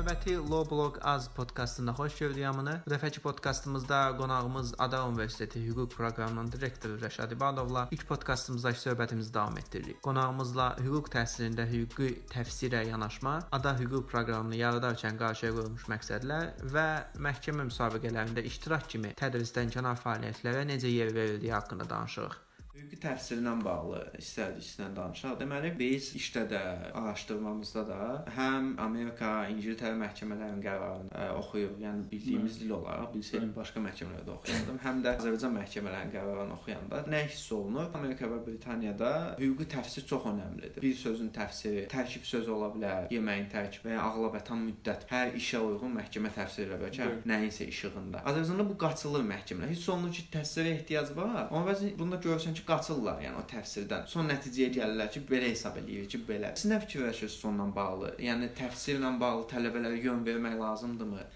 Növbəti Law Blog Az podkastına xoş gördük hamını. Bu dəfəki podkastımızda qonağımız Ada Universiteti hüquq proqramının direktoru Rəşad İbadovla ilk podkastımızdakı söhbətimizi davam etdiririk. Qonağımızla hüquq təhsilində hüquqi təfsirə yanaşma, Ada hüquq proqramını yaradarkən qarşıya qoyulmuş məqsədlər və məhkəmə müsabiqələrində iştirak kimi tədrisdən kənar fəaliyyətlərə necə yer verildiyi haqqında danışırıq. Hüquqi təfsirlə bağlı istərdik sizdən danışaq. Deməli, biz işdə də, araşdırmamızda da həm Amerika, İngiltərə məhkəmələrinin qərarını ə, oxuyuruq. Yəni bildiyimiz dil olaraq bilsəydim başqa məhkəmələrdə oxuyardım. Həm də Azərbaycan məhkəmələrinin qərarını oxuyanda nə hiss olunur? Amerika və Britaniyada hüquqi təfsir çox əhəmilidir. Bir sözün təfsiri tərkib sözü ola bilər, yeməyin tərkibi və ya ağla batan müddət hər işə uyğun məhkəmə təfsir edə bilər ki, nəyinsə işığında. Azərbaycanda bu qaçılır məhkəmələr. Hiss olunur ki, təfsirə ehtiyac var. Amma bəzən bunda görürsən ki, qaçırlar, yəni o təfsirdən. Son nəticəyə gəlirlər ki, belə hesab eləyirik ki, belə. Siz nə fikirləşirsiniz sonla bağlı? Yəni təfsirlə bağlı tələbələrə yön vermək lazımdırmı?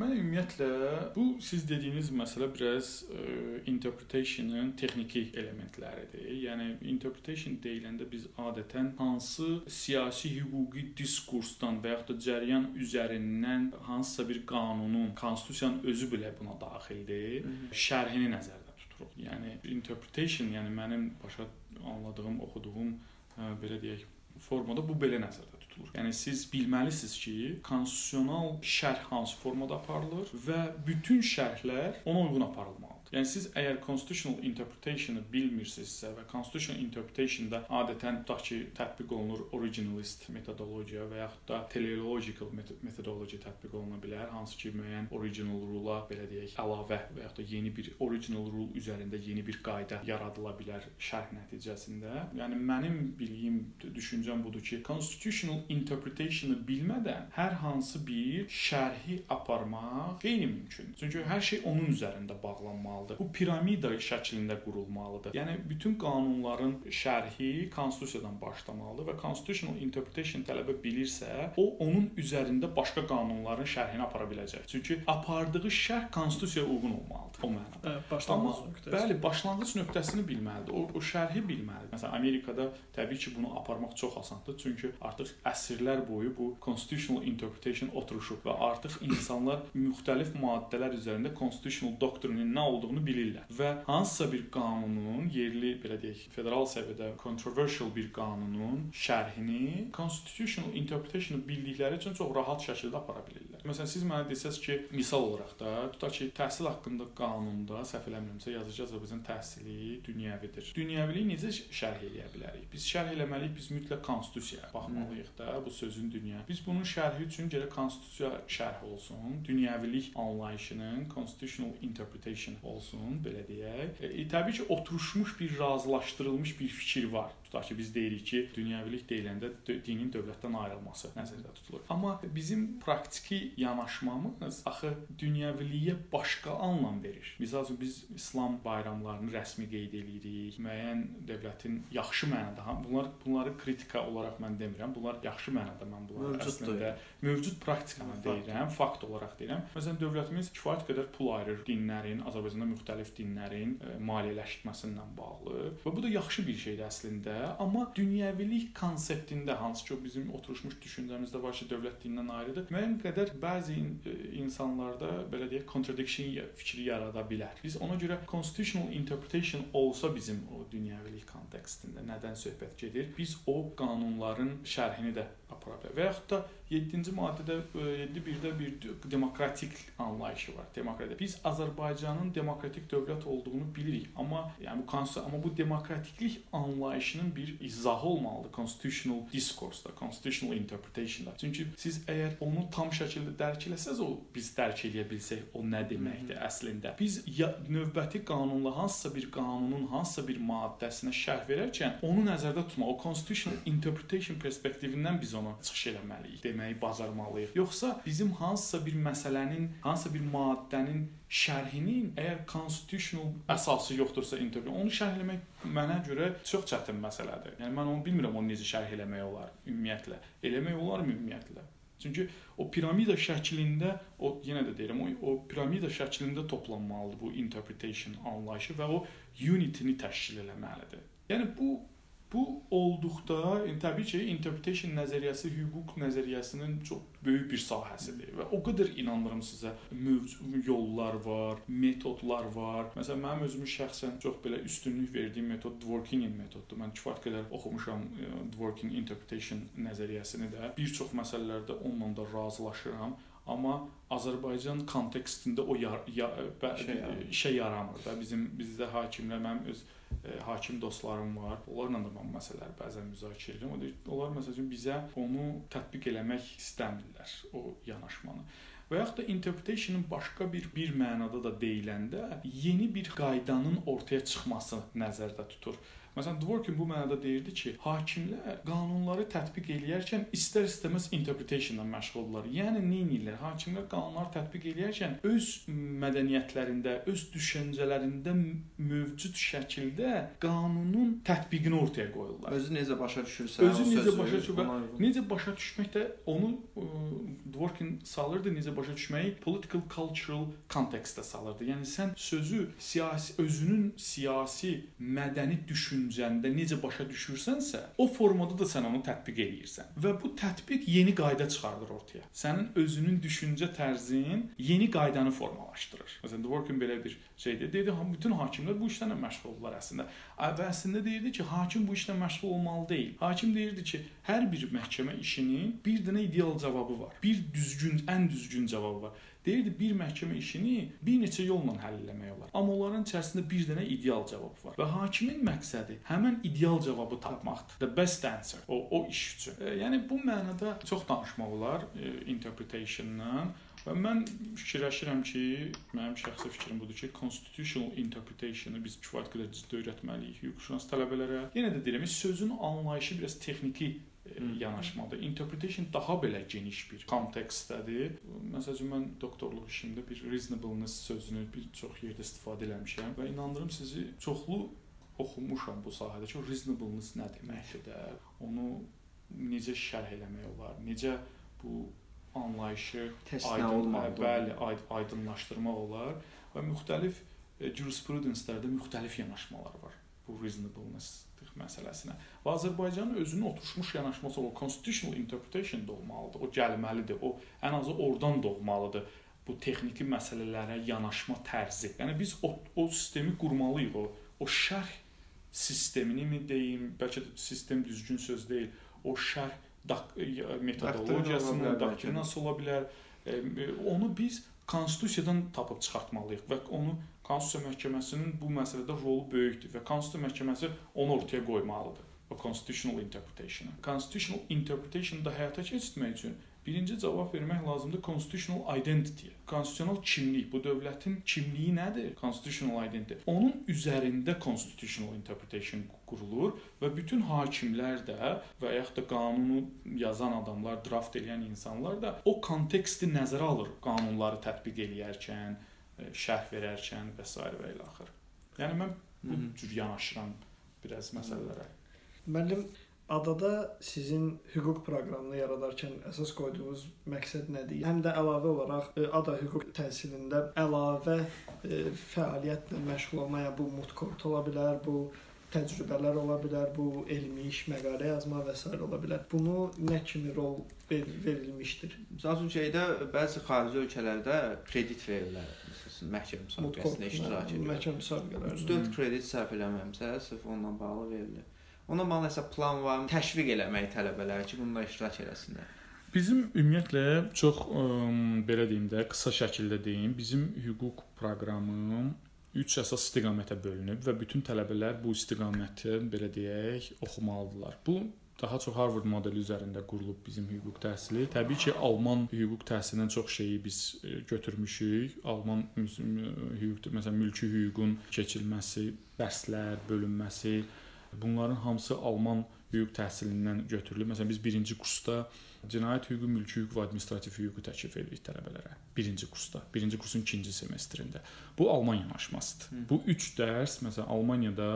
Mən ümumiyyətlə bu siz dediyiniz məsələ biraz ə, e, interpretationın texniki elementləridir. Yəni interpretation deyiləndə biz adətən hansı siyasi hüquqi diskursdan və yaxud da cəryan üzərindən hansısa bir qanunun, konstitusiyanın özü belə buna daxildir, şərhini nəzərdə tuturuq. Yəni interpretation, yəni mənim başa anladığım, oxuduğum ə, belə deyək formada bu belə nəzərdə tutulur. Yəni siz bilməlisiniz ki, konstitusional şərh hansı formada aparılır və bütün şərhlər ona uyğun aparılmalıdır. Yəni siz əgər constitutional interpretation-ı bilmirsinizsə və constitutional interpretation-da adətən tutaq ki, tətbiq olunur originalist metodologiya və yaxud da teleological metodologiya tətbiq oluna bilər, hansı ki, müəyyən original rule-a belə deyək, əlavə və yaxud da yeni bir original rule üzərində yeni bir qayda yaradıla bilər şərh nəticəsində. Yəni mənim bildiyim, düşüncəm budur ki, constitutional interpretation-ı bilmədən hər hansı bir şərhi aparmaq qeyri-mümkündür. Çünki hər şey onun üzərində bağlanmalıdır qurulmalıdır. Bu piramida şəklində qurulmalıdır. Yəni bütün qanunların şərhi konstitusiyadan başlamalıdır və constitutional interpretation tələbə bilirsə, o onun üzərində başqa qanunların şərhini apara biləcək. Çünki apardığı şərh konstitusiyaya uyğun olmalıdır o mənada. Hə, başlanğıc nöqtəsi. Bəli, başlanğıc nöqtəsini bilməlidir. O, o şərhi bilməlidir. Məsələn, Amerikada təbii ki, bunu aparmaq çox asandır. Çünki artıq əsrlər boyu bu constitutional interpretation oturuşub və artıq insanlar müxtəlif maddələr üzərində constitutional doctrine-in nə olduğunu olduğunu bilirlər və hansısa bir qanunun yerli belə deyək federal səviyyədə controversial bir qanunun şərhini constitutional interpretation bildikləri üçün çox rahat şəkildə apara bilirlər. Məsələn siz mənə desəz ki, misal olaraq da tutaq ki, təhsil haqqında qanunda səhv eləmirəmsə yazıcı Azərbaycan təhsili dünyəvidir. Dünyəviliyi necə şərh edə bilərik? Biz şərh eləməliyik, biz mütləq konstitusiyaya baxmalıyıq da bu sözün dünya. Biz bunun şərhi üçün gərək konstitusiya şərhi olsun, dünyəvilik anlayışının constitutional interpretation olsun olsun, belə deyək. E, təbii ki, oturmuş bir razılaşdırılmış bir fikir var. Tutaq ki, biz deyirik ki, dünyəvilik deyiləndə dinin dövlətdən ayrılması nəzərdə tutulur. Amma bizim praktiki yanaşmamız axı dünyəviliyə başqa anlam verir. Məsəl üçün biz İslam bayramlarını rəsmi qeyd eləyirik. Müəyyən dövlətin yaxşı mənada, bunlar bunları kritika olaraq mən demirəm. Bunlar yaxşı mənada mən bunları Mövcuddur. əslində mövcud praktikanı deyirəm, fakt olaraq deyirəm. Məsələn, dövlətimiz kifayət qədər pul ayırır dinlərin, Azərbaycanda müxtəlif dinlərin e, maliyyələşdirməsindən bağlı. Və bu da yaxşı bir şeydir əslində, amma dünyəvilik konseptində hansı ki, o bizim oturmuş düşüncəmizdə var ki, dövlət dindən ayrıdır. Müəyyən qədər bəzi e, insanlarda belə deyək, contradiction fikri yarada bilər. Biz ona görə constitutional interpretation olsa bizim o dünyəvilik kontekstində nədən söhbət gedir? Biz o qanunların şərhini də apara bilər. Və yaxud da 7-ci maddədə 7.1-də bir demokratik anlayışı var. Demokratiya. Biz Azərbaycanın demokratik dövlət olduğunu bilirik, amma yəni bu konstitusiya amma bu demokratiklik anlayışının bir izahı olmalıdır constitutional discourse-da, constitutional interpretation-da. Çünki siz əgər onu tam şəkildə dərk eləsəz, o biz dərk eləyə bilsək, o nə deməkdir Hı -hı. əslində. Biz ya, növbəti qanunla hansısa bir qanunun hansısa bir maddəsinə şərh verərkən onu nəzərdə tutmaq, o constitutional interpretation perspektivindən biz ona çıxış eləməliyik. Deməyi bacarmalıyıq. Yoxsa bizim hansısa bir məsələnin, hansısa bir maddənin şərhinin əgər constitutional əsası yoxdursa intervyu, onu şərh etmək mənə görə çox çətin məsələdir. Yəni mən onu bilmirəm onu necə şərh etmək olar ümumiyyətlə. Eləmək olarmı ümumiyyətlə? Çünki o piramida şəklində, o yenə də deyirəm, o, o piramida şəklində toplanmalıdır bu interpretation anlayışı və o unity-ni təşkil etməlidir. Yəni bu Bu olduqda, yəni, təbii ki, interpretation nəzəriyyəsi hüquq nəzəriyyəsinin çox böyük bir sahəsidir və o qədər inanıram sizə yollar var, metodlar var. Məsələn, mənim özümün şəxsən çox belə üstünlük verdiyim metod Dworkinin metodudur. Mən kifayət qədər oxumuşam e, Dworkin interpretation nəzəriyyəsini də. Bir çox məsələlərdə onunla da razılaşıram. Amma Azərbaycan kontekstində o yar, ya, bə, şey, işə yaramır da. Bizim bizdə hakimlər mənim öz ə, hakim dostlarım var. Onlarla da mən məsələləri bəzən müzakirə edirəm. O deyir, onlar məsələn bizə onu tətbiq eləmək istəmirlər o yanaşmanı. Və yaxud da interpretationın başqa bir bir mənada da deyiləndə yeni bir qaydanın ortaya çıxması nəzərdə tutur. Məsələn, Dworkin bu mənada deyirdi ki, hakimlər qanunları tətbiq eləyərkən istər-istəməz interpretation-la məşğuldurlar. Yəni nə edirlər? Hakimlər qanunları tətbiq eləyərkən öz mədəniyyətlərində, öz düşüncələrində mövcud şəkildə qanunun tətbiqini ortaya qoyurlar. Özü necə başa düşürsə, özü necə başa düşür və necə başa düşmək də onu ə, Dworkin salırdı, necə başa düşməyi political cultural kontekstə salırdı. Yəni sən sözü siyasi özünün siyasi, mədəni düşün düşüncəndə necə başa düşürsənsə, o formada da sən onu tətbiq eləyirsən. Və bu tətbiq yeni qayda çıxardır ortaya. Sənin özünün düşüncə tərzin yeni qaydanı formalaşdırır. Məsələn, Dworkin belə bir şeydir. Dedi, ha bütün hakimlər bu işlə məşğuldurlar əslində. Və əslində deyirdi ki, hakim bu işlə məşğul olmalı deyil. Hakim deyirdi ki, hər bir məhkəmə işinin bir dənə ideal cavabı var. Bir düzgün, ən düzgün cavabı var. Deyirdi bir məhkəmə işini bir neçə yolla həll etmək olar. Amma onların içərisində bir dənə ideal cavab var. Və hakimin məqsədi həmin ideal cavabı tapmaqdır. The best answer. O o iş üçün. E, yəni bu mənada çox danışmaq olar e, interpretation-dan. Və mən fikirləşirəm ki, mənim şəxsi fikrim budur ki, constitutional interpretation-ı biz kifayət qədər ciddi öyrətməliyik hüquqşünas tələbələrə. Yenə də deyirəm, sözün anlayışı biraz texniki yanaşmadır. Interpretation daha belə geniş bir kontekstdədir. Məsələn, mən doktorluq işimdə bir reasonableness sözünü bir çox yerdə istifadə eləmişəm və inandırım sizi çoxlu oxumuşam bu sahədə. Ki, reasonableness nə deməkdir də, onu necə şərh eləmək olar, necə bu anlayışı aydın, bəli, aydınlaşdırmaq olar? Və müxtəlif e, jurisprudence-lərdə müxtəlif yanaşmalar var bu reasonableness məsələsinə. Və Azərbaycanın özünün oturmuş yanaşması o constitutional interpretation da olmalıdır. O gəlməlidir. O ən azı oradan doğmalıdır bu texniki məsələlərə yanaşma tərzi. Yəni biz o, o sistemi qurmalıyıq. O o şərh sistemini mi deyim, bəlkə də sistem düzgün söz deyil. O şərh metodologiyasının doktrinası ola bilər. Onu biz konstitusiyadan tapıb çıxartmalıyıq və onu Konstitusiya məhkəməsinin bu məsələdə rolu böyükdür və Konstitusiya məhkəməsi onu ortaya qoymalıdır. O constitutional interpretation. Constitutional interpretation da həyata keçirmək üçün birinci cavab vermək lazımdır constitutional identity. Konstitusional kimlik, bu dövlətin kimliyi nədir? Constitutional identity. Onun üzərində constitutional interpretation qurulur və bütün hakimlər də və yaxud da qanunu yazan adamlar, draft edən insanlar da o konteksti nəzərə alır qanunları tətbiq eləyərkən, şərh verərkən və s. və ilə axır. Yəni mən bu cür yanaşıram biraz məsələlərə. Müəllim adada sizin hüquq proqramını yaradarkən əsas qoyduğunuz məqsəd nədir? Həm də əlavə olaraq e, ada hüquq təhsilində əlavə e, fəaliyyətlə məşğul olmaya bu mutkort ola bilər, bu təcrübələr ola bilər, bu elmi iş, məqalə yazma və s. ola bilər. Bunu nə kimi rol ver verilmişdir? Məsələn, şeydə bəzi xarici ölkələrdə kredit verirlər üçün məhkəmə müsabiqəsində iştirak edir. Məhkəmə müsabiqələrində 4 kredit sərf eləməmsə, sırf onunla bağlı verilir. Ona bağlı nəsə plan var, təşviq eləmək tələbələri ki, bunda iştirak eləsinlər. Bizim ümumiyyətlə çox ə, belə deyim də, qısa şəkildə deyim, bizim hüquq proqramı 3 əsas istiqamətə bölünüb və bütün tələbələr bu istiqaməti belə deyək, oxumalıdırlar. Bu daha çox Harvard modeli üzərində qurulub bizim hüquq təhsili. Təbii ki, Alman hüquq təhsilindən çox şeyi biz götürmüşük. Alman hüquq, məsələn, mülki hüququn keçirilməsi, dərslər bölünməsi, bunların hamısı Alman hüquq təhsilindən götürülüb. Məsələn, biz birinci kursda cinayət hüququ, mülki hüquq və administrativ hüququ təklif edirik tələbələrə. Birinci kursda, birinci kursun ikinci semestrində. Bu Alman yanaşmasıdır. Bu 3 dərs, məsələn, Almaniyada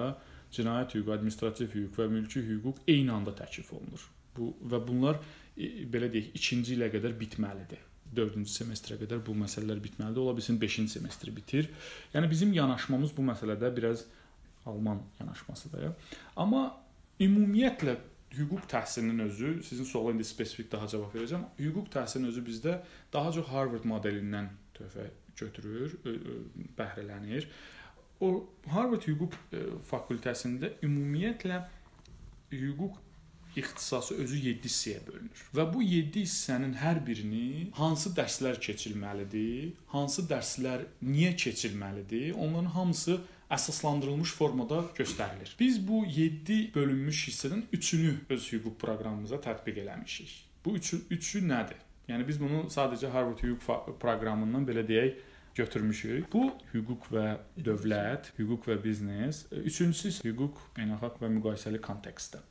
cinayət hüququ, administrativ hüquq və mülki hüquq eyni anda təklif olunur. Bu və bunlar e, belə deyək, 2-ci ilə qədər bitməlidir. 4-cü semestrə qədər bu məsələlər bitməlidir. Ola bilsin 5-ci semestri bitir. Yəni bizim yanaşmamız bu məsələdə biraz alman yanaşmasıdır. Amma ümumiyyətlə hüquq təhsilinin özü, sizin suala indi spesifik daha cavab verəcəm. Hüquq təhsilinin özü bizdə daha çox Harvard modelindən töhfə götürür, bəhrələnir. O Harvard hüquq fakültəsində ümumiyyətlə hüquq ixtisası özü 7 hissəyə bölünür. Və bu 7 hissənin hər birini hansı dərslər keçilməlidir, hansı dərslər niyə keçilməlidir, onların hamısı əsaslandırılmış formada göstərilir. Biz bu 7 bölünmüş hissədən 3-ünü öz hüquq proqramımıza tətbiq eləmişik. Bu üçü, üçü nədir? Yəni biz bunu sadəcə Harvard hüquq proqramından belə deyək götürmüşük. Bu hüquq və dövlət, hüquq və biznes, üçüncüsü hüquq beynəlxalq və müqayisəli kontekstdə.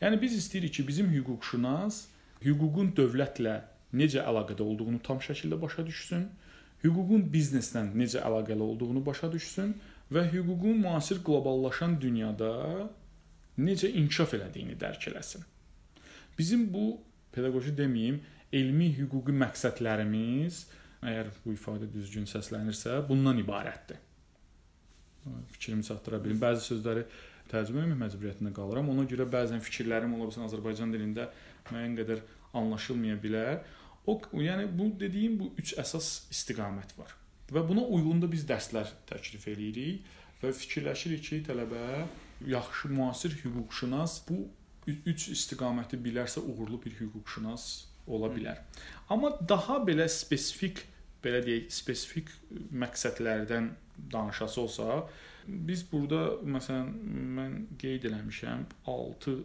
Yəni biz istəyirik ki, bizim hüquqşünas hüququn dövlətlə necə əlaqədə olduğunu tam şəkildə başa düşsün, hüququn bizneslə necə əlaqəli olduğunu başa düşsün və hüququn müasir qloballaşan dünyada necə inkişaf elədiyini dərk eləsin. Bizim bu pedaqoji deməyim, elmi hüquqi məqsədlərimiz, əgər bu ifadə düzgün səslənirsə, bundan ibarətdir. Fikrimi çatdıra bilim. Bəzi sözləri tərcümə etmək məcburiyyətində qalıram. Ona görə bəzən fikirlərim ola bilsin Azərbaycan dilində müəyyən qədər anlaşılmaya bilər. O, yəni bu dediyim bu üç əsas istiqamət var. Və buna uyğun da biz dərslər təklif eləyirik və fikirləşirik ki, tələbə yaxşı müasir hüquqşünas bu üç istiqaməti bilərsə uğurlu bir hüquqşünas ola bilər. Amma daha belə spesifik belə deyək, spesifik məqsədlərdən danışası olsa, Biz burada məsələn mən qeyd eləmişəm 6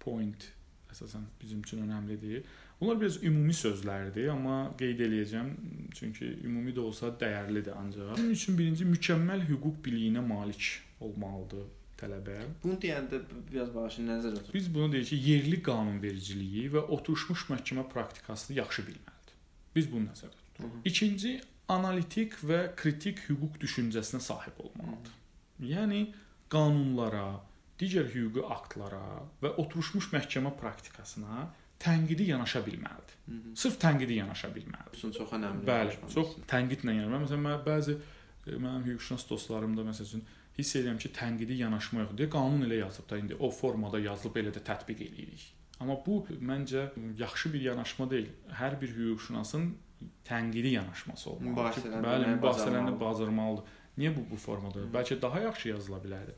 point əsasən bizim üçün önəmlidir. Bunlar biraz ümumi sözlərdir, amma qeyd eləyəcəm çünki ümumi də olsa dəyərlidir ancaq. Bunun üçün birinci mükəmməl hüquq biliyinə malik olmalıdır tələbə. Bunu deyəndə biraz başını nəzərdə tut. Biz bunu deyirik ki, yerli qanunvericiliyi və oturmuş məhkəmə praktikasını yaxşı bilməlidir. Biz bunu nəzərdə tuturuq. İkinci, analitik və kritik hüquq düşüncəsinə sahib olmalıdır. Yəni qanunlara, digər hüquqi aktlara və oturmuş məhkəmə praktikasına tənqidi yanaşa bilməlidir. Hı -hı. Sırf tənqidi yanaşa bilməlidir. Bu çox əhəmiyli. Bəli, çox tənqidlə yanaşma. Məsələn, mən bəzi e, mənim hüquqşünas dostlarım da məsəl üçün hiss edirəm ki, tənqidi yanaşma yoxdur. Deyə qanun elə yazıb da indi o formada yazılıb elə də tətbiq eləyirik. Amma bu məncə yaxşı bir yanaşma deyil. Hər bir hüquqşünasın tənqidi yanaşması olmalıdır. Mübahisələrini, bəli, mübahisələrini bacarmalıdır. Niyə bu bu formadadır? Bəlkə daha yaxşı yazıla bilərdi.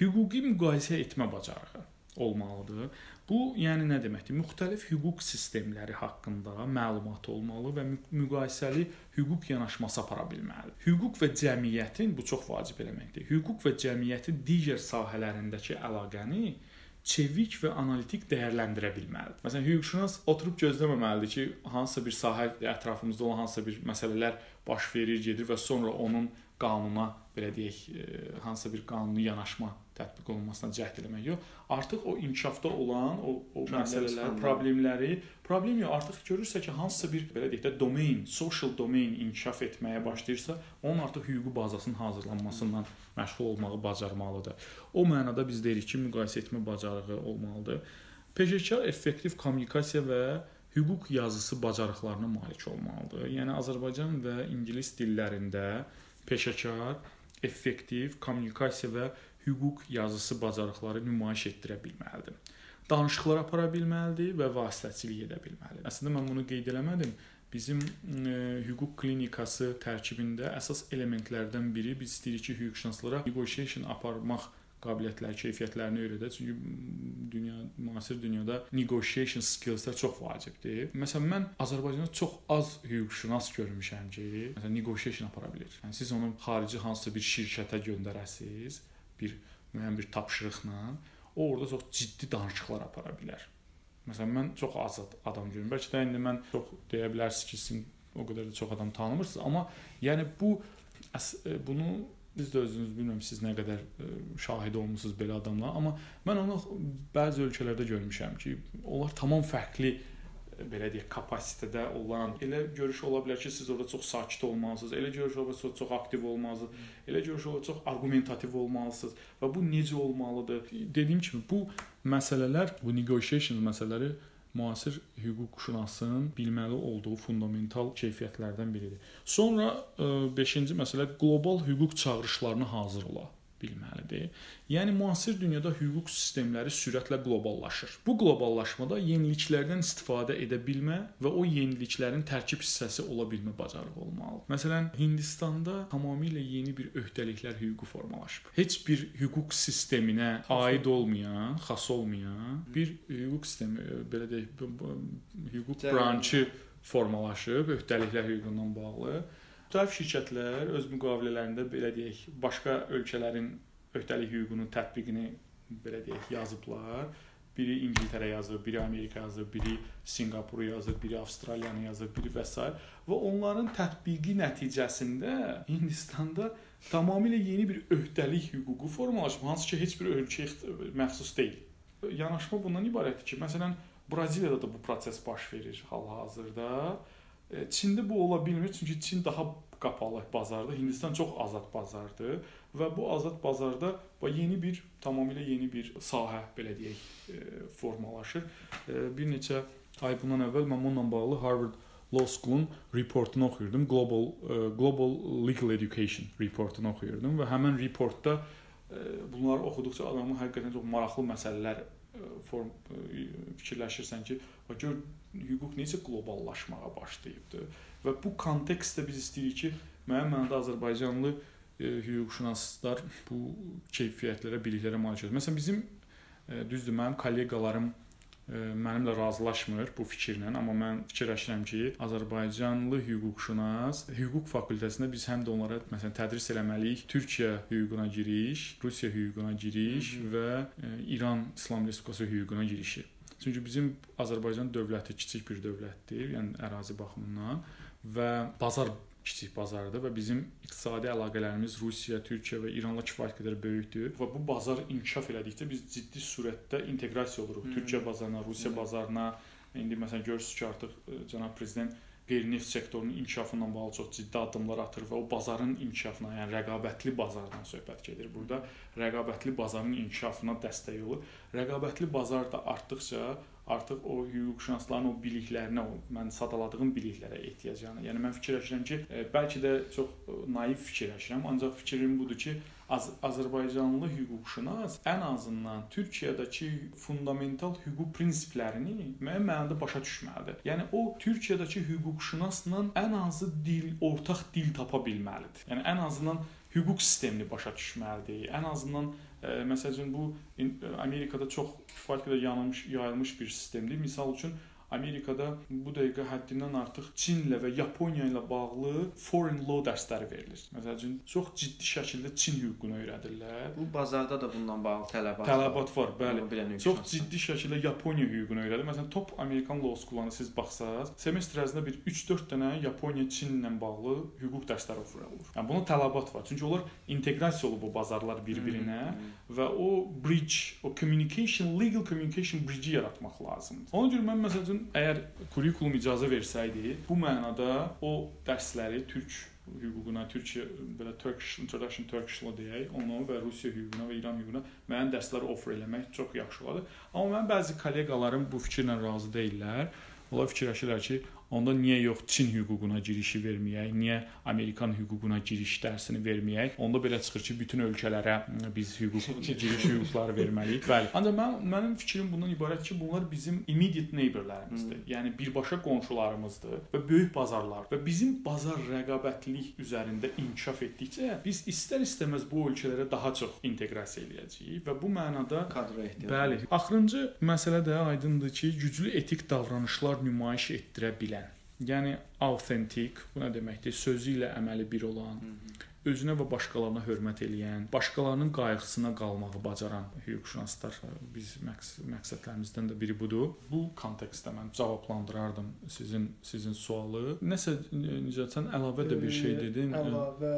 Hüquqi müqayisə etmə bacarığı olmalıdır. Bu, yəni nə deməkdir? Müxtəlif hüquq sistemləri haqqında məlumat olmalı və müqayisəli hüquq yanaşması apara bilməlidir. Hüquq və cəmiyyətin bu çox vacib elementdir. Hüquq və cəmiyyətin digər sahələrindəki əlaqəni çevik və analitik dəyərləndirə bilməlidir. Məsələn, hüquqşünas oturub gözləməməlidir ki, hansısa bir sahə ətrafımızda olan hansısa bir məsələlər baş verir, gedir və sonra onun qanuna belə deyək, e, hansısa bir qanuni yanaşma tətbiq olunmasına cəhd eləmək yox, artıq o inkişafda olan o o Problem məsələlər, çıxanda. problemləri, problem yox, artıq görürsə ki, hansısa bir belə deyək də domain, social domain inkişaf etməyə başlayırsa, onun artıq hüquqi bazasının hazırlanmasından məşğul olmağı bacarmalıdır. O mənada biz deyirik ki, müqayisə etmə bacarığı olmalıdır. Peşəkar effektiv kommunikasiya və hüquq yazısı bacarıqlarına malik olmalıdır. Yəni Azərbaycan və ingilis dillərində peşəkar, effektiv kommunikasiya və hüquq yazısı bacarıqları nümayiş etdirə bilməlidir. Danışıqlar apara bilməlidir və vasitəçilik edə bilməlidir. Əslində mən bunu qeyd eləmədim. Bizim e, hüquq klinikası tərkibində əsas elementlərdən biri biz istəyirik ki, hüquqşünaslara negotiation aparmaq qabiliyyətləri, keyfiyyətlərini öyrədək. Çünki dünya müasir dünyada negotiation skills-lər çox vacibdir. Məsələn, mən Azərbaycanda çox az hüquqşünas görmüşəm ki, məsələn, negotiation apara bilir. Yəni siz onu xarici hansısa bir şirkətə göndərəsiz, bir müəyyən bir tapşırıqla, o orada çox ciddi danışıqlar apara bilər. Məsələn, mən çox az adam görürəm. Bəlkə də indi mən çox deyə bilərsiniz ki, sizin o qədər də çox adam tanımırsınız, amma yəni bu bunu Biz də özünüz bilmirəm siz nə qədər e, şahid olmusunuz belə adamlar, amma mən onu bəzi ölkələrdə görmüşəm ki, onlar tamam fərqli e, belə deyək, kapasitədə olan elə görüş ola bilər ki, siz orada çox sakit olmalısınız, elə görüş ola bilər çox, çox aktiv olmalısınız, elə görüş ola çox arqumentativ olmalısınız və bu necə olmalıdır? Dediyim kimi bu məsələlər, bu negotiation məsələləri müasir hüquqşünasın bilməli olduğu fundamental keyfiyyətlərdən biridir. Sonra 5-ci e, məsələ qlobal hüquq çağırışlarına hazır ola bilməlidir. Yəni müasir dünyada hüquq sistemləri sürətlə qloballaşır. Bu qloballaşmada yeniliklərdən istifadə edə bilmə və o yeniliklərin tərkib hissəsi ola bilmə bacarığı olmalıdır. Məsələn, Hindistanda tamamilə yeni bir öhdəliklər hüququ formalaşıb. Heç bir hüquq sisteminə aid olmayan, xas olmayan bir hüquq sistemi, belə deyək, hüquq branşı formalaşıb öhdəliklər hüququndan bağlı. Müxtəlif şirkətlər öz müqavilələrində belə deyək, başqa ölkələrin öhdəlik hüququnun tətbiqini belə deyək, yazıblar. Biri İngiltərə yazıb, biri Amerika yazıb, biri Sinqapuru yazıb, biri Avstraliyanı yazıb, biri və s. və onların tətbiqi nəticəsində Hindistanda tamamilə yeni bir öhdəlik hüququ formalaşıb, hansı ki, heç bir ölkəyə məxsus deyil. Yanaşma bundan ibarətdir ki, məsələn, Braziliyada da bu proses baş verir hal-hazırda. E, Çində bu ola bilmir, çünki Çin daha qapalı bazardır. Hindistan çox azad bazardır və bu azad bazarda və yeni bir tamamilə yeni bir sahə belə deyək e, formalaşır. E, bir neçə ay bundan əvvəl mən bununla bağlı Harvard Law School-un reportunu oxuyurdum. Global Global Legal Education reportunu oxuyurdum və həmin reportda bunları oxuduqca adamın həqiqətən çox maraqlı məsələlər form fikirləşirsən ki, və gör hüquq necə qloballaşmağa başlayıbdı və bu kontekstdə biz istəyirik ki, müəyyən mənada Azərbaycanlı e, hüquqşünaslar bu keyfiyyətlərə, biliklərə malik olsun. Məsələn bizim e, düzdür, mənim kolleqalarım e, mənimlə razılaşmır bu fikirlə, amma mən fikirləşirəm ki, Azərbaycanlı hüquqşünas hüquq fakültəsində biz həm də onlara məsələn tədris eləməliyik. Türkiyə hüququna giriş, Rusiya hüququna giriş Hı -hı. və İran İslam Respublikası hüququna girişi. Çünki bizim Azərbaycan dövləti kiçik bir dövlətdir, yəni ərazi baxımından və bazar kiçik bazardır və bizim iqtisadi əlaqələrimiz Rusiya, Türkiyə və İranla kifayət qədər böyükdür və bu bazar inkişaf elədikcə biz ciddi surətdə inteqrasiya oluruq hmm. Türkiyə bazarına, Rusiya hmm. bazarına. İndi məsələn görürsüz ki, artıq e, cənab prezident qeyri-neft sektorunun inkişafı ilə bağlı çox ciddi addımlar atır və o bazarın inkişafına, yəni rəqabətli bazardan söhbət gedir. Burada rəqabətli bazarın inkişafına dəstək olur. Rəqabətli bazar da artdıqca artıq o hüquqşünasların o biliklərinə, o mən sadaladığım biliklərə ehtiyac yanır. Yəni mən fikirləşirəm ki, e, bəlkə də çox e, naif fikirləşirəm, ancaq fikrim budur ki, Az Azərbaycanlı hüquqşünas ən azından Türkiyədəki fundamental hüquq prinsiplərini müəyyən mənada başa düşməlidir. Yəni o Türkiyədəki hüquqşünasla ən azı dil, ortaq dil tapa bilməlidir. Yəni ən azından hüquq sistemini başa düşməlidir. Ən azından e, məsələn bu Amerikada çox kifayət qədər yayılmış bir sistemdir. Məsəl üçün Amerikada bu dəqiqə həddindən artıq Çinlə və Yaponiya ilə bağlı foreign law dərsləri verilir. Məsələn, çox ciddi şəkildə Çin hüququnu öyrədirlər. Bu bazarda da bundan bağlı tələbat, tələbat var. var bəli. Çox ciddi şəkildə Yaponiya hüququnu öyrədir. Məsələn, top Amerikan law school-larına siz baxsaz, semestr ərzində bir 3-4 dənə Yaponiya, Çinlə bağlı hüquq dərsləri oxuyurlar. Yəni buna tələbat var. Çünki onlar inteqrasiya olub bu bazarlar bir-birinə hmm, hmm. və o bridge, o communication, legal communication bridge yaratmaq lazımdır. Ona görə mən məsələn əgər kurikulum icazə versəydi, bu mənada o dərsləri türk hüququna, Türkiyə belə Turkish Introduction Turkish Law deyək, onu və Rusiya hüququna və İran hüququna müəyyən dərslər offer eləmək çox yaxşı olardı. Amma mənim bəzi kolleqalarım bu fikirlə razı deyillər. Onlar fikirləşirlər ki, Onda niyə yox Çin hüququna girişi verməyək? Niyə Amerikan hüququna giriş dərsini verməyək? Onda belə çıxır ki, bütün ölkələrə biz hüquq giriş hüquqları verməliyik. Bəli. Ancaq mən mənim fikrim bundan ibarət ki, bunlar bizim immediate neighborlarımızdır. Hmm. Yəni birbaşa qonşularımızdır və böyük bazarlar və bizim bazar rəqabətlilik üzərində inkişaf etdikcə biz istər-istəməz bu ölkələrə daha çox inteqrasiya eləyəcəyik və bu mənada kadra ehtiyacı. Bəli. Axırıncı məsələ də aydındır ki, güclü etik davranışlar nümayiş etdirə bilən Yəni autentik, bu nə deməkdir? Sözü ilə əməli bir olan, özünə və başqalarına hörmət eləyən, başqalarının qayğısına qalmağı bacaran hüquqşünaslar biz məqs məqsədlərimizdən də biri budur. Bu kontekstdə mən cavablandırardım sizin sizin sualı. Nəsə necəsən əlavə də bir şey dedin. Əlavə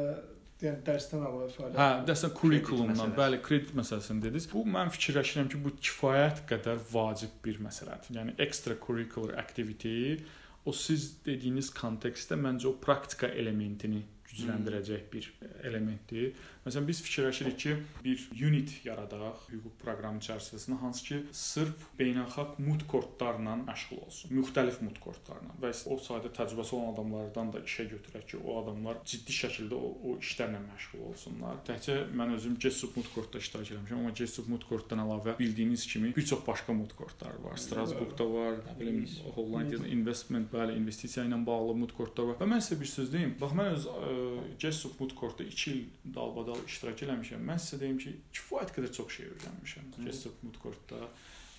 yəni dərsdən əlavə fəaliyyət. Hə, dərsdən kurikulumdan, bəli, kredit məsələsini dediniz. Bu mən fikirləşirəm ki, bu kifayət qədər vacib bir məsələdir. Yəni extracurricular activity o siz dediyiniz kontekstdə məncə o praktika elementini gücləndirəcək bir elementdir Məsələn biz fikirləşirik ki, bir unit yaradaq hüquq proqramı çərçivəsində hansı ki, sırf beynəlxalq mut kodlarla məşğul olsun. Müxtəlif mut kodlarla və o sayda təcrübəsi olan adamlardan da işə götürək ki, o adamlar ciddi şəkildə o, o işlərlə məşğul olsunlar. Təkcə mən özüm GESUP mut kodda iştirak etmişəm, amma GESUP mut koddan əlavə bildiyiniz kimi bir çox başqa mut kodlar var. Strasburqda var, nə bilim, Hollandiyada investment, bəli, investisiya ilə bağlı mut kodlar var. Və mən sizə bir söz deyim. Bax mən öz GESUP mut kodda 2 il dalbadal iştirak etmişəm. Mən sizə deyim ki, kifayət qədər çox şey öyrənmişəm GESUP mut kodda.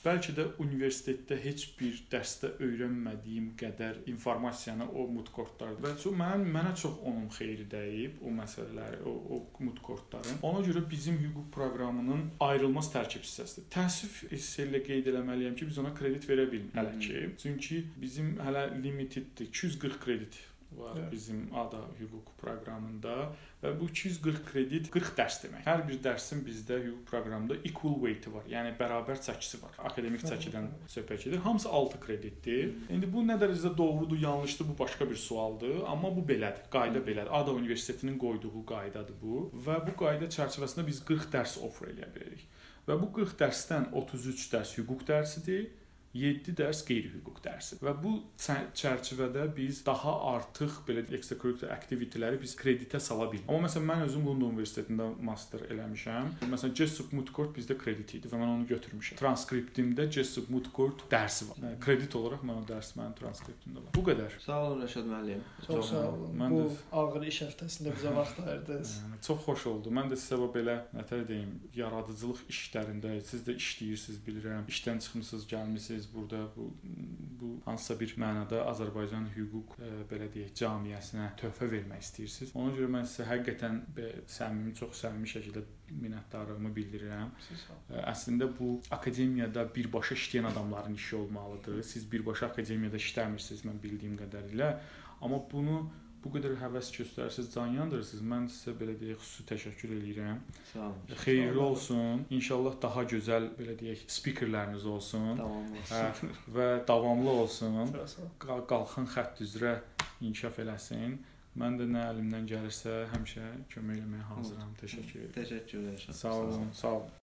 Bəlkə də universitetdə heç bir dərsdə öyrənmədiyim qədər informasiyanı o mutkortlarda və çox mən mənə çox onun xeyri dəyib o məsələləri, o, o mutkortların. Ona görə bizim hüquq proqramının ayrılmaz tərkib hissəsidir. Təəssüf hissə qeyd eləməliyəm ki, biz ona kredit verə bilmirik hələ ki. Çünki bizim hələ limitiddir. 240 kredit var evet. bizim ADA hüquq proqramında və bu 240 kredit 40 dərs demək. Hər bir dərsin bizdə hüquq proqramında equal weight-i var. Yəni bərabər çəkisi var. Akademik çəkidən söhbət gedir. Hamısı 6 kreditdir. İndi bu nə dərəcədə doğrudur, yanlışdır, bu başqa bir sualdır, amma bu belədir. Qayda belədir. ADA Universitetinin qoyduğu qaydadır bu və bu qayda çərçivəsində biz 40 dərs offer eləyə bilərik. Və bu 40 dərsdən 33 dərs hüquq dərsidir 7 dərs qeyri-hüquq dərsi. Və bu çərçivədə biz daha artıq belə extracurricular aktivitetləri biz kreditə sala bilmirik. Amma məsələn mən özüm London Universitetində master eləmişəm. Məsələn Jessup Mutcourt bizdə kredit idi və mən onu götürmüşəm. Transkriptimdə Jessup Mutcourt dərsi var. Yəni, kredit olaraq mən o dərs mənim transkriptimdə var. Bu qədər. Sağ olun Rəşad müəllim. Çox, çox sağ olun. Mən bu də... ağır iş həftəsində bizə vaxt ayırdınız. Yəni çox xoş oldu. Mən də sizə belə nətər deyim, yaradıcılıq işlərində siz də işləyirsiniz bilirəm. İşdən çıxmısınız, gəlmisiniz biz burada bu bu hansısa bir mənada Azərbaycan hüquq ə, e, belə deyək cəmiyyəsinə töhfə vermək istəyirsiniz. Ona görə mən sizə həqiqətən səmimi, çox səmimi şəkildə minnətdarlığımı bildirirəm. E, əslində bu akademiyada birbaşa işləyən adamların işi olmalıdır. Siz birbaşa akademiyada işləmirsiniz mən bildiyim qədərilə. Amma bunu bu qədər həvəs göstərsiniz, can yandırırsınız. Mən sizə belə deyək, xüsusi təşəkkür eləyirəm. Sağ olun. Xeyirli olsun. İnşallah daha gözəl belə deyək, spikerləriniz olsun. Davamlı olsun. Hə, və davamlı olsun. Qalxın xətt üzrə inkişaf eləsin. Mən də nə əlimdən gəlirsə həmişə kömək etməyə hazıram. Təşəkkür edirəm. Təşəkkür edirəm. Sağ olun, sağ olun.